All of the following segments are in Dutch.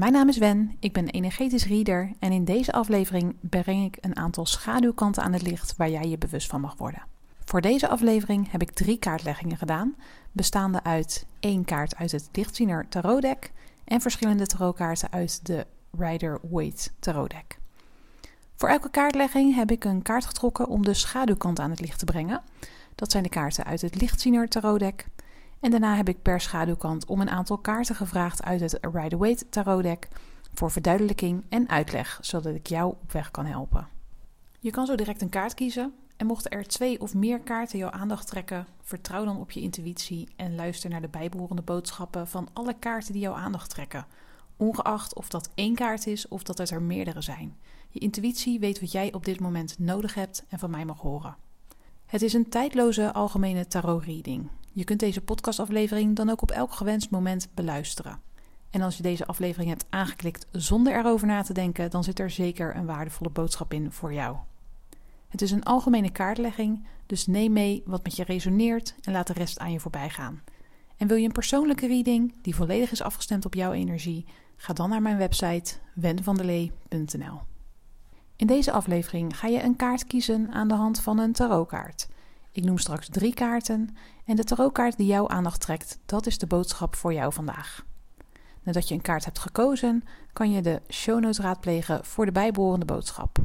Mijn naam is Wen, ik ben energetisch reader en in deze aflevering breng ik een aantal schaduwkanten aan het licht waar jij je bewust van mag worden. Voor deze aflevering heb ik drie kaartleggingen gedaan, bestaande uit één kaart uit het Lichtziener tarotdeck en verschillende tarotkaarten uit de Rider-Waite tarotdeck. Voor elke kaartlegging heb ik een kaart getrokken om de schaduwkant aan het licht te brengen. Dat zijn de kaarten uit het Lichtziener tarotdeck. En daarna heb ik per schaduwkant om een aantal kaarten gevraagd uit het Rider-Waite tarotdeck voor verduidelijking en uitleg, zodat ik jou op weg kan helpen. Je kan zo direct een kaart kiezen en mochten er twee of meer kaarten jouw aandacht trekken, vertrouw dan op je intuïtie en luister naar de bijbehorende boodschappen van alle kaarten die jouw aandacht trekken, ongeacht of dat één kaart is of dat het er meerdere zijn. Je intuïtie weet wat jij op dit moment nodig hebt en van mij mag horen. Het is een tijdloze algemene tarot-reading. Je kunt deze podcastaflevering dan ook op elk gewenst moment beluisteren. En als je deze aflevering hebt aangeklikt zonder erover na te denken, dan zit er zeker een waardevolle boodschap in voor jou. Het is een algemene kaartlegging, dus neem mee wat met je resoneert en laat de rest aan je voorbij gaan. En wil je een persoonlijke reading die volledig is afgestemd op jouw energie? Ga dan naar mijn website wenvandelee.nl. In deze aflevering ga je een kaart kiezen aan de hand van een tarotkaart. Ik noem straks drie kaarten en de tarotkaart die jouw aandacht trekt, dat is de boodschap voor jou vandaag. Nadat je een kaart hebt gekozen, kan je de show notes raadplegen voor de bijbehorende boodschap.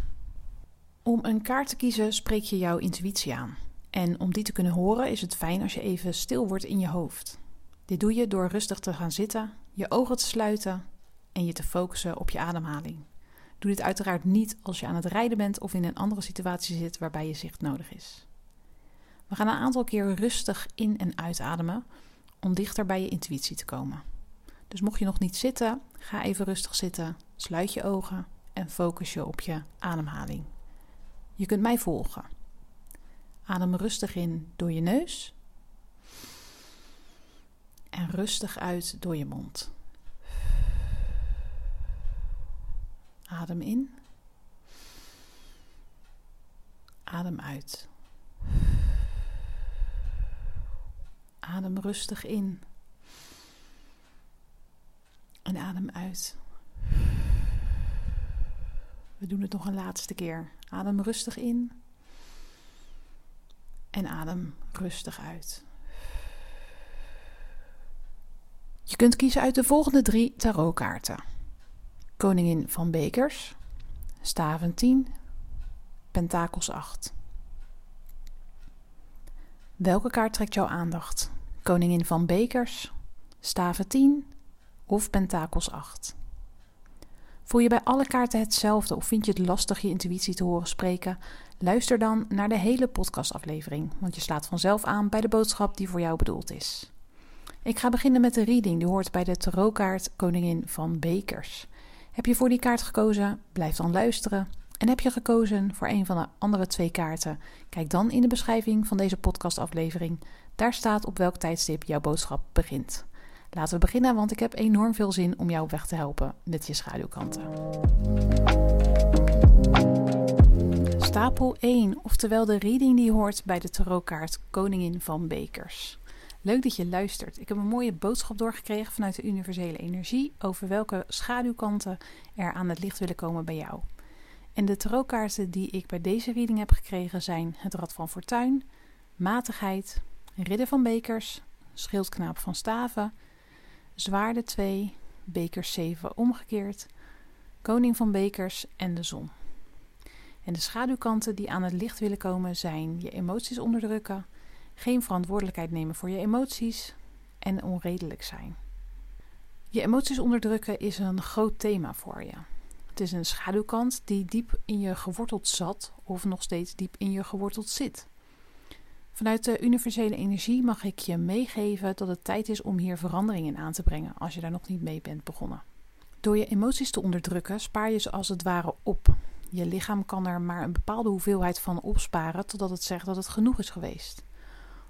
Om een kaart te kiezen spreek je jouw intuïtie aan. En om die te kunnen horen is het fijn als je even stil wordt in je hoofd. Dit doe je door rustig te gaan zitten, je ogen te sluiten en je te focussen op je ademhaling. Doe dit uiteraard niet als je aan het rijden bent of in een andere situatie zit waarbij je zicht nodig is. We gaan een aantal keer rustig in- en uitademen om dichter bij je intuïtie te komen. Dus mocht je nog niet zitten, ga even rustig zitten, sluit je ogen en focus je op je ademhaling. Je kunt mij volgen. Adem rustig in door je neus en rustig uit door je mond. Adem in. Adem uit. Adem rustig in. En adem uit. We doen het nog een laatste keer. Adem rustig in. En adem rustig uit. Je kunt kiezen uit de volgende drie tarotkaarten: Koningin van Bekers, Staven 10, Pentakels 8. Welke kaart trekt jouw aandacht? Koningin van Bekers, Staven 10 of Pentakels 8? Voel je bij alle kaarten hetzelfde of vind je het lastig je intuïtie te horen spreken? Luister dan naar de hele podcastaflevering, want je slaat vanzelf aan bij de boodschap die voor jou bedoeld is. Ik ga beginnen met de reading, die hoort bij de tarotkaart Koningin van Bekers. Heb je voor die kaart gekozen? Blijf dan luisteren. En heb je gekozen voor een van de andere twee kaarten? Kijk dan in de beschrijving van deze podcastaflevering. Daar staat op welk tijdstip jouw boodschap begint. Laten we beginnen, want ik heb enorm veel zin om jou weg te helpen met je schaduwkanten. Stapel 1, oftewel de reading die hoort bij de tarotkaart Koningin van Bekers. Leuk dat je luistert. Ik heb een mooie boodschap doorgekregen vanuit de universele energie over welke schaduwkanten er aan het licht willen komen bij jou. En de tarotkaarten die ik bij deze reading heb gekregen zijn het Rad van Fortuin, Matigheid, Ridder van Bekers, Schildknaap van Staven, Zwaarde 2, Bekers 7 omgekeerd, Koning van Bekers en de Zon. En de schaduwkanten die aan het licht willen komen zijn je emoties onderdrukken, geen verantwoordelijkheid nemen voor je emoties en onredelijk zijn. Je emoties onderdrukken is een groot thema voor je. Het is een schaduwkant die diep in je geworteld zat of nog steeds diep in je geworteld zit. Vanuit de universele energie mag ik je meegeven dat het tijd is om hier verandering in aan te brengen als je daar nog niet mee bent begonnen. Door je emoties te onderdrukken spaar je ze als het ware op. Je lichaam kan er maar een bepaalde hoeveelheid van opsparen totdat het zegt dat het genoeg is geweest.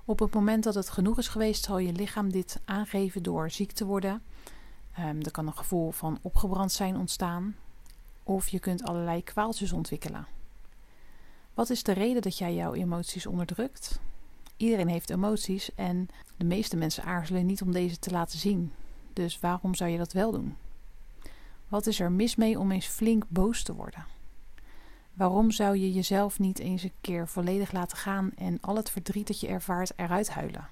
Op het moment dat het genoeg is geweest, zal je lichaam dit aangeven door ziek te worden. Um, er kan een gevoel van opgebrand zijn ontstaan. Of je kunt allerlei kwaaltjes ontwikkelen. Wat is de reden dat jij jouw emoties onderdrukt? Iedereen heeft emoties en de meeste mensen aarzelen niet om deze te laten zien. Dus waarom zou je dat wel doen? Wat is er mis mee om eens flink boos te worden? Waarom zou je jezelf niet eens een keer volledig laten gaan en al het verdriet dat je ervaart eruit huilen?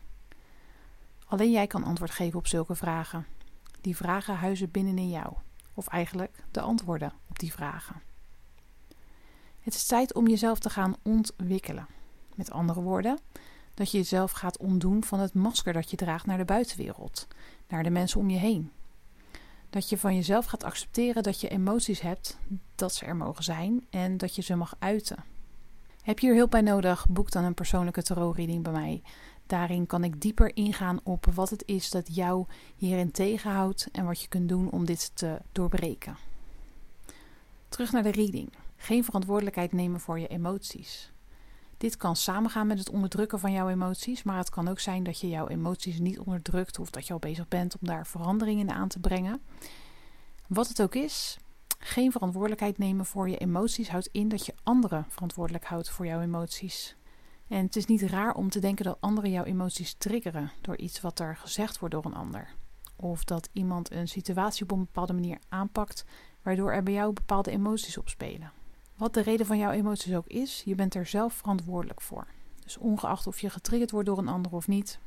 Alleen jij kan antwoord geven op zulke vragen. Die vragen huizen binnenin jou, of eigenlijk de antwoorden op die vragen. Het is tijd om jezelf te gaan ontwikkelen. Met andere woorden, dat je jezelf gaat ontdoen van het masker dat je draagt naar de buitenwereld, naar de mensen om je heen. Dat je van jezelf gaat accepteren dat je emoties hebt, dat ze er mogen zijn en dat je ze mag uiten. Heb je hier hulp bij nodig? Boek dan een persoonlijke tarotreading bij mij. Daarin kan ik dieper ingaan op wat het is dat jou hierin tegenhoudt en wat je kunt doen om dit te doorbreken. Terug naar de reading. Geen verantwoordelijkheid nemen voor je emoties. Dit kan samengaan met het onderdrukken van jouw emoties, maar het kan ook zijn dat je jouw emoties niet onderdrukt of dat je al bezig bent om daar veranderingen in aan te brengen. Wat het ook is, geen verantwoordelijkheid nemen voor je emoties houdt in dat je anderen verantwoordelijk houdt voor jouw emoties. En het is niet raar om te denken dat anderen jouw emoties triggeren door iets wat er gezegd wordt door een ander. Of dat iemand een situatie op een bepaalde manier aanpakt, waardoor er bij jou bepaalde emoties opspelen. Wat de reden van jouw emoties ook is, je bent er zelf verantwoordelijk voor. Dus ongeacht of je getriggerd wordt door een ander of niet,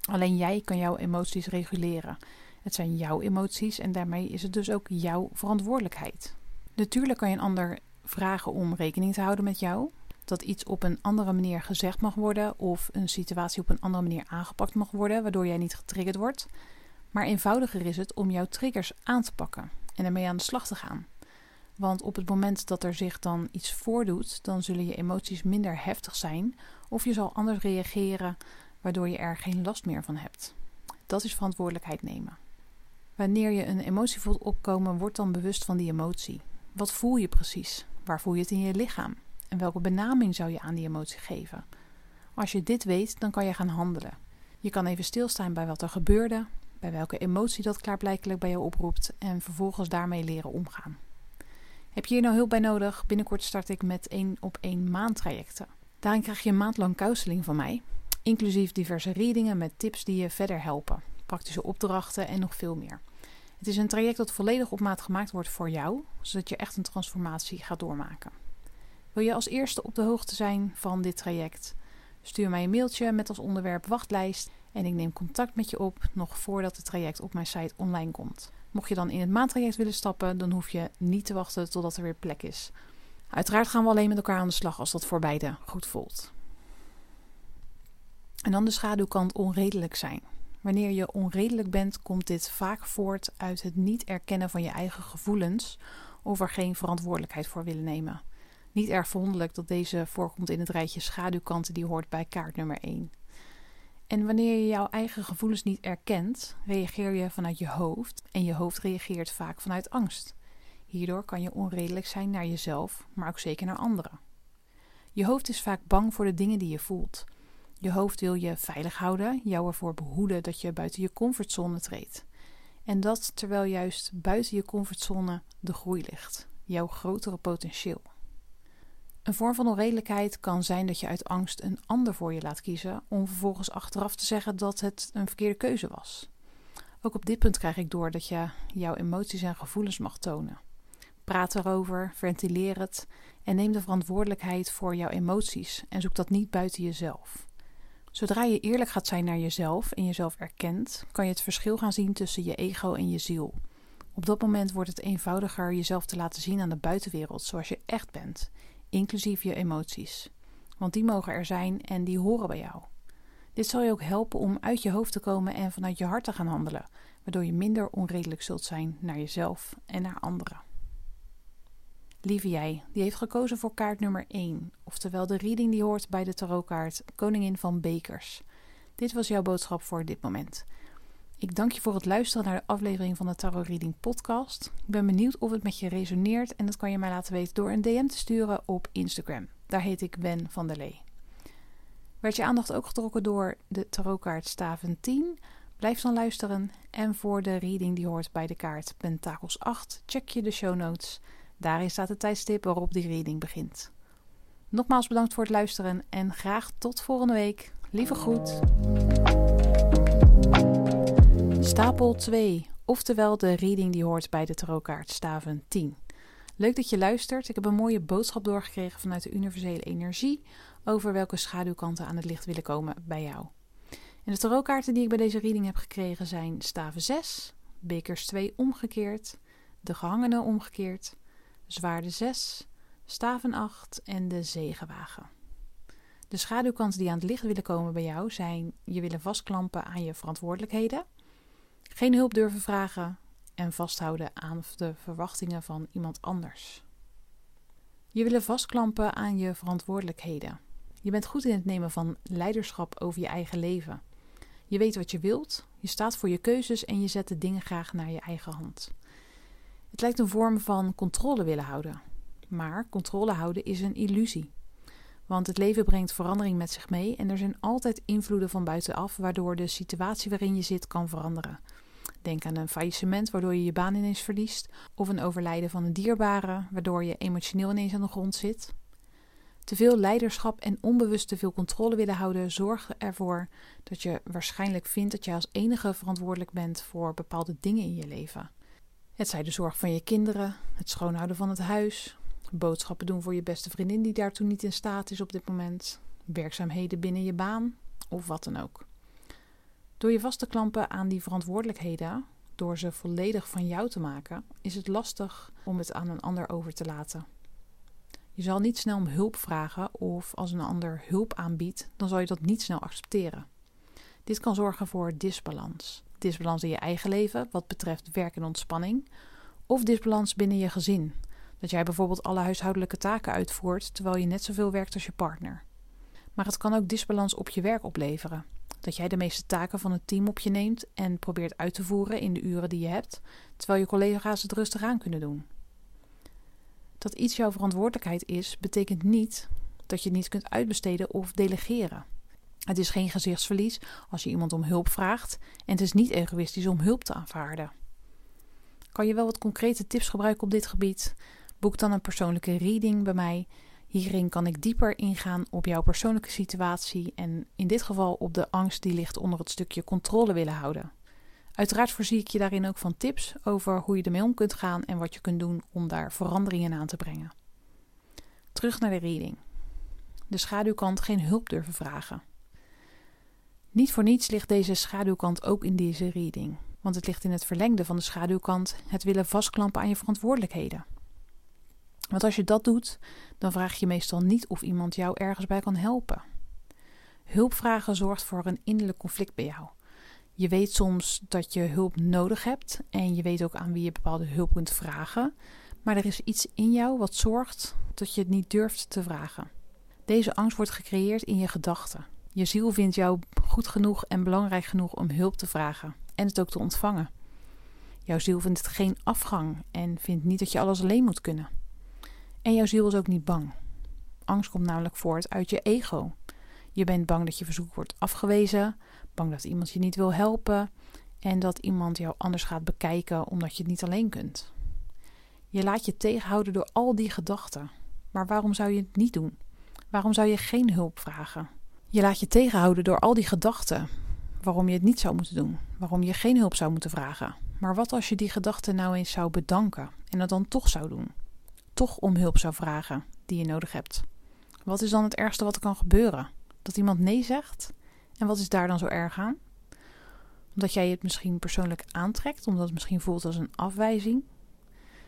alleen jij kan jouw emoties reguleren. Het zijn jouw emoties en daarmee is het dus ook jouw verantwoordelijkheid. Natuurlijk kan je een ander vragen om rekening te houden met jou. Dat iets op een andere manier gezegd mag worden of een situatie op een andere manier aangepakt mag worden, waardoor jij niet getriggerd wordt. Maar eenvoudiger is het om jouw triggers aan te pakken en ermee aan de slag te gaan. Want op het moment dat er zich dan iets voordoet, dan zullen je emoties minder heftig zijn of je zal anders reageren, waardoor je er geen last meer van hebt. Dat is verantwoordelijkheid nemen. Wanneer je een emotie voelt opkomen, word dan bewust van die emotie. Wat voel je precies? Waar voel je het in je lichaam? En welke benaming zou je aan die emotie geven? Als je dit weet, dan kan je gaan handelen. Je kan even stilstaan bij wat er gebeurde, bij welke emotie dat klaarblijkelijk bij jou oproept en vervolgens daarmee leren omgaan. Heb je hier nou hulp bij nodig? Binnenkort start ik met één op één maandtrajecten. Daarin krijg je een maand lang counseling van mij, inclusief diverse readingen met tips die je verder helpen, praktische opdrachten en nog veel meer. Het is een traject dat volledig op maat gemaakt wordt voor jou, zodat je echt een transformatie gaat doormaken. Wil je als eerste op de hoogte zijn van dit traject? Stuur mij een mailtje met als onderwerp wachtlijst en ik neem contact met je op nog voordat het traject op mijn site online komt. Mocht je dan in het maandtraject willen stappen, dan hoef je niet te wachten totdat er weer plek is. Uiteraard gaan we alleen met elkaar aan de slag als dat voor beide goed voelt. En dan de schaduwkant onredelijk zijn. Wanneer je onredelijk bent, komt dit vaak voort uit het niet erkennen van je eigen gevoelens of er geen verantwoordelijkheid voor willen nemen. Niet erg verwonderlijk dat deze voorkomt in het rijtje schaduwkanten die hoort bij kaart nummer 1. En wanneer je jouw eigen gevoelens niet erkent, reageer je vanuit je hoofd en je hoofd reageert vaak vanuit angst. Hierdoor kan je onredelijk zijn naar jezelf, maar ook zeker naar anderen. Je hoofd is vaak bang voor de dingen die je voelt. Je hoofd wil je veilig houden, jou ervoor behoeden dat je buiten je comfortzone treedt. En dat terwijl juist buiten je comfortzone de groei ligt, jouw grotere potentieel. Een vorm van onredelijkheid kan zijn dat je uit angst een ander voor je laat kiezen, om vervolgens achteraf te zeggen dat het een verkeerde keuze was. Ook op dit punt krijg ik door dat je jouw emoties en gevoelens mag tonen. Praat erover, ventileer het en neem de verantwoordelijkheid voor jouw emoties en zoek dat niet buiten jezelf. Zodra je eerlijk gaat zijn naar jezelf en jezelf erkent, kan je het verschil gaan zien tussen je ego en je ziel. Op dat moment wordt het eenvoudiger jezelf te laten zien aan de buitenwereld zoals je echt bent inclusief je emoties. Want die mogen er zijn en die horen bij jou. Dit zal je ook helpen om uit je hoofd te komen en vanuit je hart te gaan handelen, waardoor je minder onredelijk zult zijn naar jezelf en naar anderen. Lieve jij, die heeft gekozen voor kaart nummer 1, oftewel de reading die hoort bij de tarotkaart Koningin van Bekers. Dit was jouw boodschap voor dit moment. Ik dank je voor het luisteren naar de aflevering van de Tarot Reading Podcast. Ik ben benieuwd of het met je resoneert en dat kan je mij laten weten door een DM te sturen op Instagram. Daar heet ik Wen van der Lee. Werd je aandacht ook getrokken door de tarotkaart Staven 10? Blijf dan luisteren. En voor de reading die hoort bij de kaart Pentakels 8, check je de show notes. Daarin staat het tijdstip waarop die reading begint. Nogmaals bedankt voor het luisteren en graag tot volgende week. Lieve groet. Stapel 2, oftewel de reading die hoort bij de tarotkaart Staven 10. Leuk dat je luistert. Ik heb een mooie boodschap doorgekregen vanuit de universele energie over welke schaduwkanten aan het licht willen komen bij jou. En de tarotkaarten die ik bij deze reading heb gekregen zijn staven 6, bekers 2 omgekeerd, de gehangene omgekeerd, zwaarde 6, staven 8 en de zegenwagen. De schaduwkanten die aan het licht willen komen bij jou zijn je willen vastklampen aan je verantwoordelijkheden, geen hulp durven vragen en vasthouden aan de verwachtingen van iemand anders. Je willen vastklampen aan je verantwoordelijkheden. Je bent goed in het nemen van leiderschap over je eigen leven. Je weet wat je wilt, je staat voor je keuzes en je zet de dingen graag naar je eigen hand. Het lijkt een vorm van controle willen houden. Maar controle houden is een illusie. Want het leven brengt verandering met zich mee en er zijn altijd invloeden van buitenaf waardoor de situatie waarin je zit kan veranderen. Denk aan een faillissement waardoor je je baan ineens verliest, of een overlijden van een dierbare waardoor je emotioneel ineens aan de grond zit. Te veel leiderschap en onbewust te veel controle willen houden zorgen ervoor dat je waarschijnlijk vindt dat je als enige verantwoordelijk bent voor bepaalde dingen in je leven. Het zij de zorg van je kinderen, het schoonhouden van het huis, boodschappen doen voor je beste vriendin die daartoe niet in staat is op dit moment, werkzaamheden binnen je baan of wat dan ook. Door je vast te klampen aan die verantwoordelijkheden, door ze volledig van jou te maken, is het lastig om het aan een ander over te laten. Je zal niet snel om hulp vragen of als een ander hulp aanbiedt, dan zal je dat niet snel accepteren. Dit kan zorgen voor disbalans. Disbalans in je eigen leven wat betreft werk en ontspanning, of disbalans binnen je gezin. Dat jij bijvoorbeeld alle huishoudelijke taken uitvoert terwijl je net zoveel werkt als je partner. Maar het kan ook disbalans op je werk opleveren. Dat jij de meeste taken van het team op je neemt en probeert uit te voeren in de uren die je hebt, terwijl je collega's het rustig aan kunnen doen. Dat iets jouw verantwoordelijkheid is, betekent niet dat je het niet kunt uitbesteden of delegeren. Het is geen gezichtsverlies als je iemand om hulp vraagt en het is niet egoïstisch om hulp te aanvaarden. Kan je wel wat concrete tips gebruiken op dit gebied? Boek dan een persoonlijke reading bij mij. Hierin kan ik dieper ingaan op jouw persoonlijke situatie en in dit geval op de angst die ligt onder het stukje controle willen houden. Uiteraard voorzie ik je daarin ook van tips over hoe je ermee om kunt gaan en wat je kunt doen om daar veranderingen aan te brengen. Terug naar de reading. De schaduwkant geen hulp durven vragen. Niet voor niets ligt deze schaduwkant ook in deze reading, want het ligt in het verlengde van de schaduwkant het willen vastklampen aan je verantwoordelijkheden. Want als je dat doet, dan vraag je meestal niet of iemand jou ergens bij kan helpen. Hulpvragen zorgt voor een innerlijk conflict bij jou. Je weet soms dat je hulp nodig hebt en je weet ook aan wie je bepaalde hulp kunt vragen, maar er is iets in jou wat zorgt dat je het niet durft te vragen. Deze angst wordt gecreëerd in je gedachten. Je ziel vindt jou goed genoeg en belangrijk genoeg om hulp te vragen en het ook te ontvangen. Jouw ziel vindt het geen afgang en vindt niet dat je alles alleen moet kunnen. En jouw ziel is ook niet bang. Angst komt namelijk voort uit je ego. Je bent bang dat je verzoek wordt afgewezen, bang dat iemand je niet wil helpen en dat iemand jou anders gaat bekijken omdat je het niet alleen kunt. Je laat je tegenhouden door al die gedachten. Maar waarom zou je het niet doen? Waarom zou je geen hulp vragen? Je laat je tegenhouden door al die gedachten. Waarom je het niet zou moeten doen? Waarom je geen hulp zou moeten vragen? Maar wat als je die gedachten nou eens zou bedanken en het dan toch zou doen? Toch om hulp zou vragen die je nodig hebt. Wat is dan het ergste wat er kan gebeuren? Dat iemand nee zegt? En wat is daar dan zo erg aan? Omdat jij het misschien persoonlijk aantrekt, omdat het misschien voelt als een afwijzing.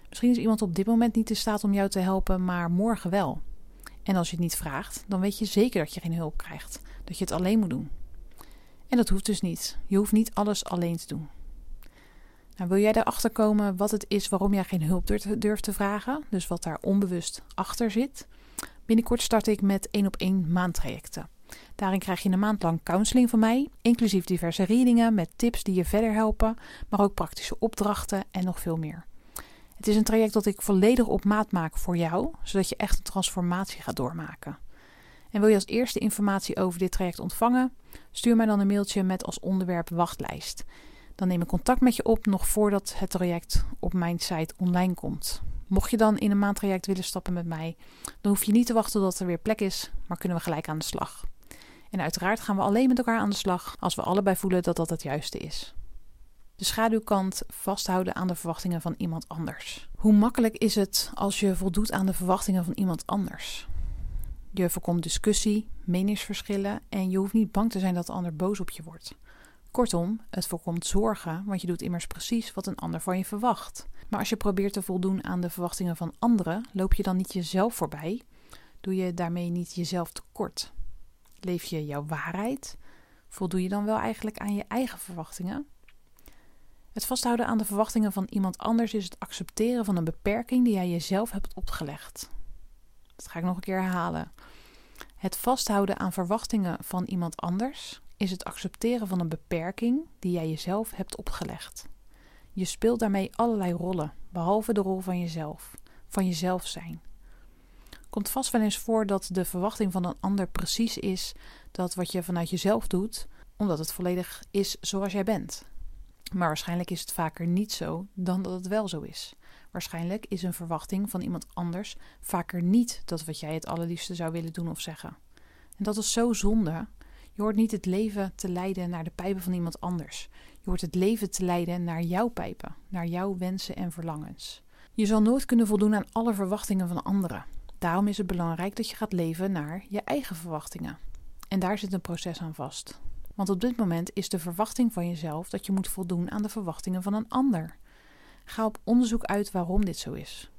Misschien is iemand op dit moment niet in staat om jou te helpen, maar morgen wel. En als je het niet vraagt, dan weet je zeker dat je geen hulp krijgt, dat je het alleen moet doen. En dat hoeft dus niet. Je hoeft niet alles alleen te doen. Nou, wil jij erachter komen wat het is waarom jij geen hulp durft te vragen, dus wat daar onbewust achter zit? Binnenkort start ik met één op één maandtrajecten. Daarin krijg je een maand lang counseling van mij, inclusief diverse readingen met tips die je verder helpen, maar ook praktische opdrachten en nog veel meer. Het is een traject dat ik volledig op maat maak voor jou, zodat je echt een transformatie gaat doormaken. En wil je als eerste informatie over dit traject ontvangen? Stuur mij dan een mailtje met als onderwerp wachtlijst. Dan neem ik contact met je op nog voordat het traject op mijn site online komt. Mocht je dan in een maandtraject willen stappen met mij, dan hoef je niet te wachten tot er weer plek is, maar kunnen we gelijk aan de slag. En uiteraard gaan we alleen met elkaar aan de slag als we allebei voelen dat dat het juiste is. De schaduwkant vasthouden aan de verwachtingen van iemand anders. Hoe makkelijk is het als je voldoet aan de verwachtingen van iemand anders? Je voorkomt discussie, meningsverschillen en je hoeft niet bang te zijn dat de ander boos op je wordt. Kortom, het voorkomt zorgen, want je doet immers precies wat een ander van je verwacht. Maar als je probeert te voldoen aan de verwachtingen van anderen, loop je dan niet jezelf voorbij? Doe je daarmee niet jezelf tekort? Leef je jouw waarheid? Voldoe je dan wel eigenlijk aan je eigen verwachtingen? Het vasthouden aan de verwachtingen van iemand anders is het accepteren van een beperking die jij jezelf hebt opgelegd. Dat ga ik nog een keer herhalen. Het vasthouden aan verwachtingen van iemand anders is het accepteren van een beperking die jij jezelf hebt opgelegd. Je speelt daarmee allerlei rollen, behalve de rol van jezelf, van jezelf zijn. Komt vast wel eens voor dat de verwachting van een ander precies is dat wat je vanuit jezelf doet, omdat het volledig is zoals jij bent. Maar waarschijnlijk is het vaker niet zo dan dat het wel zo is. Waarschijnlijk is een verwachting van iemand anders vaker niet dat wat jij het allerliefste zou willen doen of zeggen. En dat is zo zonde. Je hoort niet het leven te leiden naar de pijpen van iemand anders. Je hoort het leven te leiden naar jouw pijpen, naar jouw wensen en verlangens. Je zal nooit kunnen voldoen aan alle verwachtingen van anderen. Daarom is het belangrijk dat je gaat leven naar je eigen verwachtingen. En daar zit een proces aan vast. Want op dit moment is de verwachting van jezelf dat je moet voldoen aan de verwachtingen van een ander. Ga op onderzoek uit waarom dit zo is,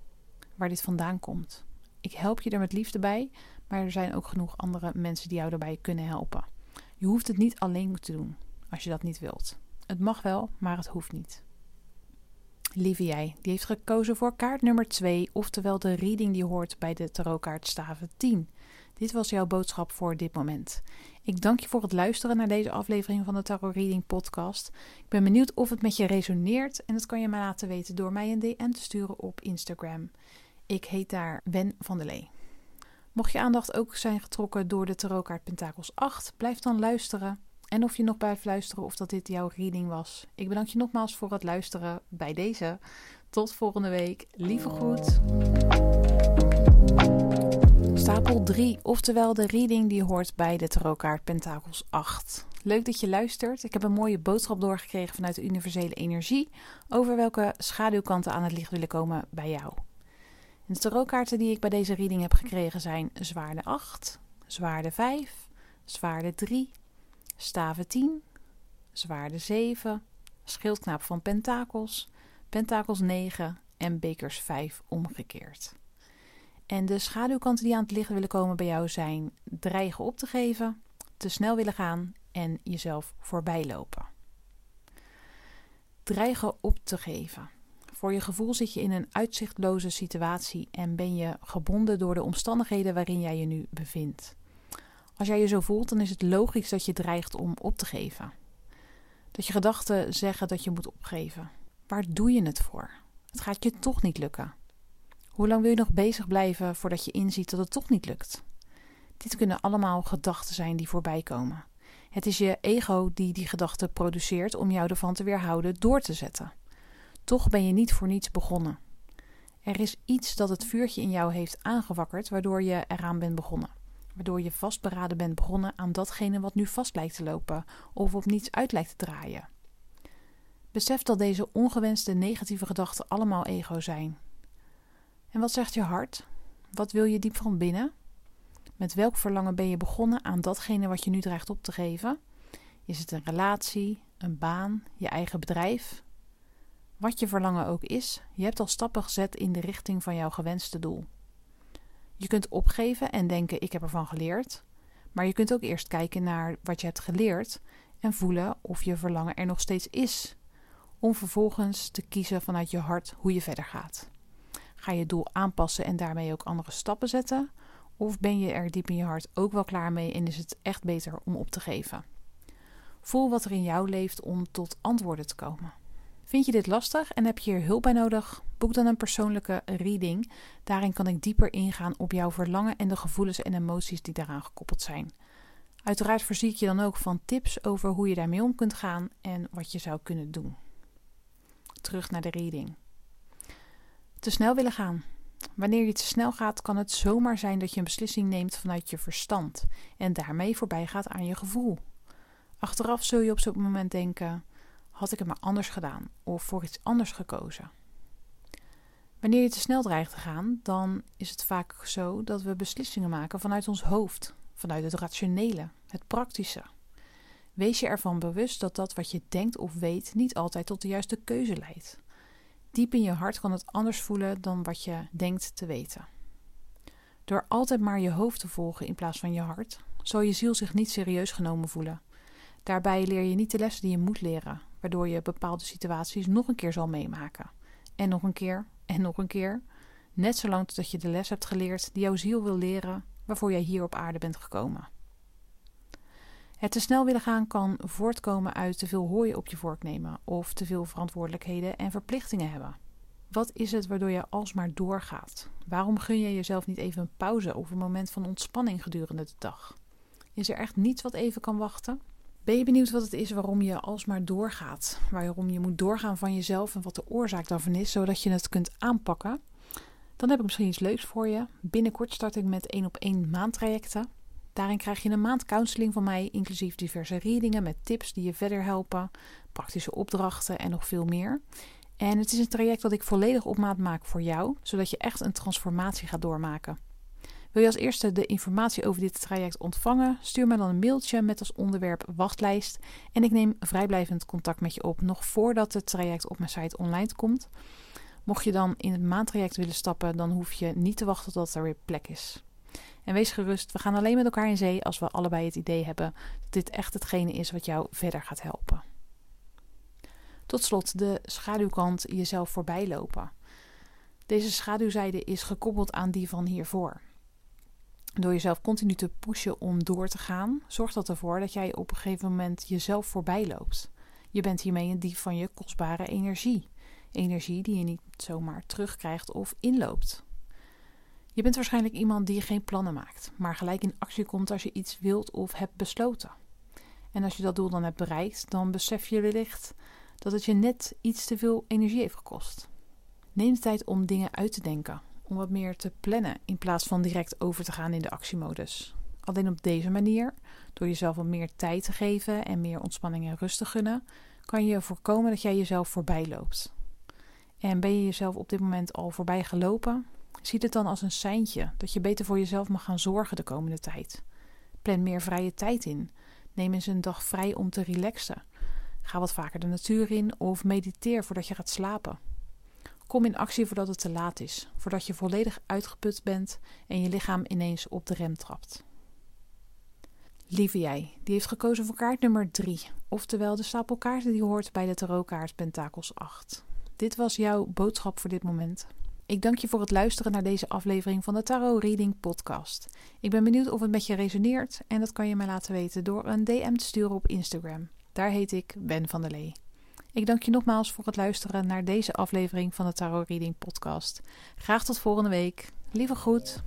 waar dit vandaan komt. Ik help je er met liefde bij, maar er zijn ook genoeg andere mensen die jou daarbij kunnen helpen. Je hoeft het niet alleen te doen als je dat niet wilt. Het mag wel, maar het hoeft niet. Lieve jij, die heeft gekozen voor kaart nummer 2, oftewel de reading die hoort bij de tarotkaart staven 10. Dit was jouw boodschap voor dit moment. Ik dank je voor het luisteren naar deze aflevering van de Tarot Reading Podcast. Ik ben benieuwd of het met je resoneert en dat kan je mij laten weten door mij een DM te sturen op Instagram. Ik heet daar Wen van der Lee. Mocht je aandacht ook zijn getrokken door de tarotkaart Pentakels 8, blijf dan luisteren. En of je nog blijft luisteren of dat dit jouw reading was. Ik bedank je nogmaals voor het luisteren bij deze. Tot volgende week. Lieve groet. Stapel 3, oftewel de reading die hoort bij de tarotkaart Pentakels 8. Leuk dat je luistert. Ik heb een mooie boodschap doorgekregen vanuit de universele energie over welke schaduwkanten aan het licht willen komen bij jou. De tarotkaarten die ik bij deze reading heb gekregen zijn zwaarde 8, zwaarde 5, zwaarde 3, staven 10, zwaarde 7, schildknaap van pentakels, pentakels 9 en bekers 5 omgekeerd. En de schaduwkanten die aan het licht willen komen bij jou zijn dreigen op te geven, te snel willen gaan en jezelf voorbij lopen. Dreigen op te geven. Voor je gevoel zit je in een uitzichtloze situatie en ben je gebonden door de omstandigheden waarin jij je nu bevindt. Als jij je zo voelt, dan is het logisch dat je dreigt om op te geven. Dat je gedachten zeggen dat je moet opgeven. Waar doe je het voor? Het gaat je toch niet lukken. Hoe lang wil je nog bezig blijven voordat je inziet dat het toch niet lukt? Dit kunnen allemaal gedachten zijn die voorbij komen. Het is je ego die die gedachten produceert om jou ervan te weerhouden door te zetten. Toch ben je niet voor niets begonnen. Er is iets dat het vuurtje in jou heeft aangewakkerd, waardoor je eraan bent begonnen. Waardoor je vastberaden bent begonnen aan datgene wat nu vast lijkt te lopen of op niets uit lijkt te draaien. Besef dat deze ongewenste negatieve gedachten allemaal ego zijn. En wat zegt je hart? Wat wil je diep van binnen? Met welk verlangen ben je begonnen aan datgene wat je nu dreigt op te geven? Is het een relatie, een baan, je eigen bedrijf? Wat je verlangen ook is, je hebt al stappen gezet in de richting van jouw gewenste doel. Je kunt opgeven en denken: ik heb ervan geleerd. Maar je kunt ook eerst kijken naar wat je hebt geleerd en voelen of je verlangen er nog steeds is. Om vervolgens te kiezen vanuit je hart hoe je verder gaat. Ga je doel aanpassen en daarmee ook andere stappen zetten? Of ben je er diep in je hart ook wel klaar mee en is het echt beter om op te geven? Voel wat er in jou leeft om tot antwoorden te komen. Vind je dit lastig en heb je hier hulp bij nodig? Boek dan een persoonlijke reading. Daarin kan ik dieper ingaan op jouw verlangen en de gevoelens en emoties die daaraan gekoppeld zijn. Uiteraard voorzie ik je dan ook van tips over hoe je daarmee om kunt gaan en wat je zou kunnen doen. Terug naar de reading. Te snel willen gaan. Wanneer je te snel gaat, kan het zomaar zijn dat je een beslissing neemt vanuit je verstand en daarmee voorbij gaat aan je gevoel. Achteraf zul je op zo'n moment denken: had ik het maar anders gedaan of voor iets anders gekozen? Wanneer je te snel dreigt te gaan, dan is het vaak zo dat we beslissingen maken vanuit ons hoofd, vanuit het rationele, het praktische. Wees je ervan bewust dat dat wat je denkt of weet niet altijd tot de juiste keuze leidt. Diep in je hart kan het anders voelen dan wat je denkt te weten. Door altijd maar je hoofd te volgen in plaats van je hart, zal je ziel zich niet serieus genomen voelen. Daarbij leer je niet de lessen die je moet leren, waardoor je bepaalde situaties nog een keer zal meemaken. En nog een keer, en nog een keer. Net zolang dat je de les hebt geleerd die jouw ziel wil leren, waarvoor jij hier op aarde bent gekomen. Het te snel willen gaan kan voortkomen uit te veel hooi op je vork nemen of te veel verantwoordelijkheden en verplichtingen hebben. Wat is het waardoor je alsmaar doorgaat? Waarom gun je jezelf niet even een pauze of een moment van ontspanning gedurende de dag? Is er echt niets wat even kan wachten? Ben je benieuwd wat het is waarom je alsmaar doorgaat? Waarom je moet doorgaan van jezelf en wat de oorzaak daarvan is, zodat je het kunt aanpakken? Dan heb ik misschien iets leuks voor je. Binnenkort start ik met één op één maandtrajecten. Daarin krijg je een maand counseling van mij, inclusief diverse readingen met tips die je verder helpen, praktische opdrachten en nog veel meer. En het is een traject dat ik volledig op maat maak voor jou, zodat je echt een transformatie gaat doormaken. Wil je als eerste de informatie over dit traject ontvangen? Stuur me dan een mailtje met als onderwerp wachtlijst en ik neem vrijblijvend contact met je op nog voordat het traject op mijn site online komt. Mocht je dan in het maandtraject willen stappen, dan hoef je niet te wachten tot er weer plek is. En wees gerust, we gaan alleen met elkaar in zee als we allebei het idee hebben dat dit echt hetgene is wat jou verder gaat helpen. Tot slot de schaduwkant jezelf voorbij lopen. Deze schaduwzijde is gekoppeld aan die van hiervoor. Door jezelf continu te pushen om door te gaan, zorgt dat ervoor dat jij op een gegeven moment jezelf voorbij loopt. Je bent hiermee een dief van je kostbare energie. Energie die je niet zomaar terugkrijgt of inloopt. Je bent waarschijnlijk iemand die geen plannen maakt, maar gelijk in actie komt als je iets wilt of hebt besloten. En als je dat doel dan hebt bereikt, dan besef je wellicht dat het je net iets te veel energie heeft gekost. Neem de tijd om dingen uit te denken, om wat meer te plannen in plaats van direct over te gaan in de actiemodus. Alleen op deze manier, door jezelf wat meer tijd te geven en meer ontspanning en rust te gunnen, kan je voorkomen dat jij jezelf voorbij loopt. En ben je jezelf op dit moment al voorbij gelopen, zie het dan als een seintje dat je beter voor jezelf mag gaan zorgen de komende tijd. Plan meer vrije tijd in. Neem eens een dag vrij om te relaxen. Ga wat vaker de natuur in of mediteer voordat je gaat slapen. Kom in actie voordat het te laat is, voordat je volledig uitgeput bent en je lichaam ineens op de rem trapt. Lieve jij, die heeft gekozen voor kaart nummer 3, oftewel de stapel kaarten die hoort bij de tarotkaart Pentakels 8. Dit was jouw boodschap voor dit moment. Ik dank je voor het luisteren naar deze aflevering van de Tarot Reading Podcast. Ik ben benieuwd of het met je resoneert en dat kan je mij laten weten door een DM te sturen op Instagram. Daar heet ik Ben van der Lee. Ik dank je nogmaals voor het luisteren naar deze aflevering van de Tarot Reading Podcast. Graag tot volgende week. Lieve groet.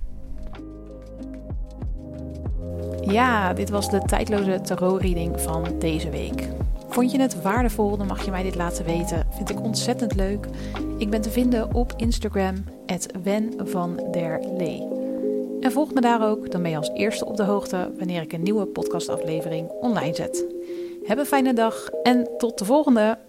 Ja, dit was de tijdloze tarot reading van deze week. Vond je het waardevol, dan mag je mij dit laten weten. Vind ik ontzettend leuk. Ik ben te vinden op Instagram, Wen der Lee. En volg me daar ook, dan ben je als eerste op de hoogte wanneer ik een nieuwe podcastaflevering online zet. Heb een fijne dag en tot de volgende!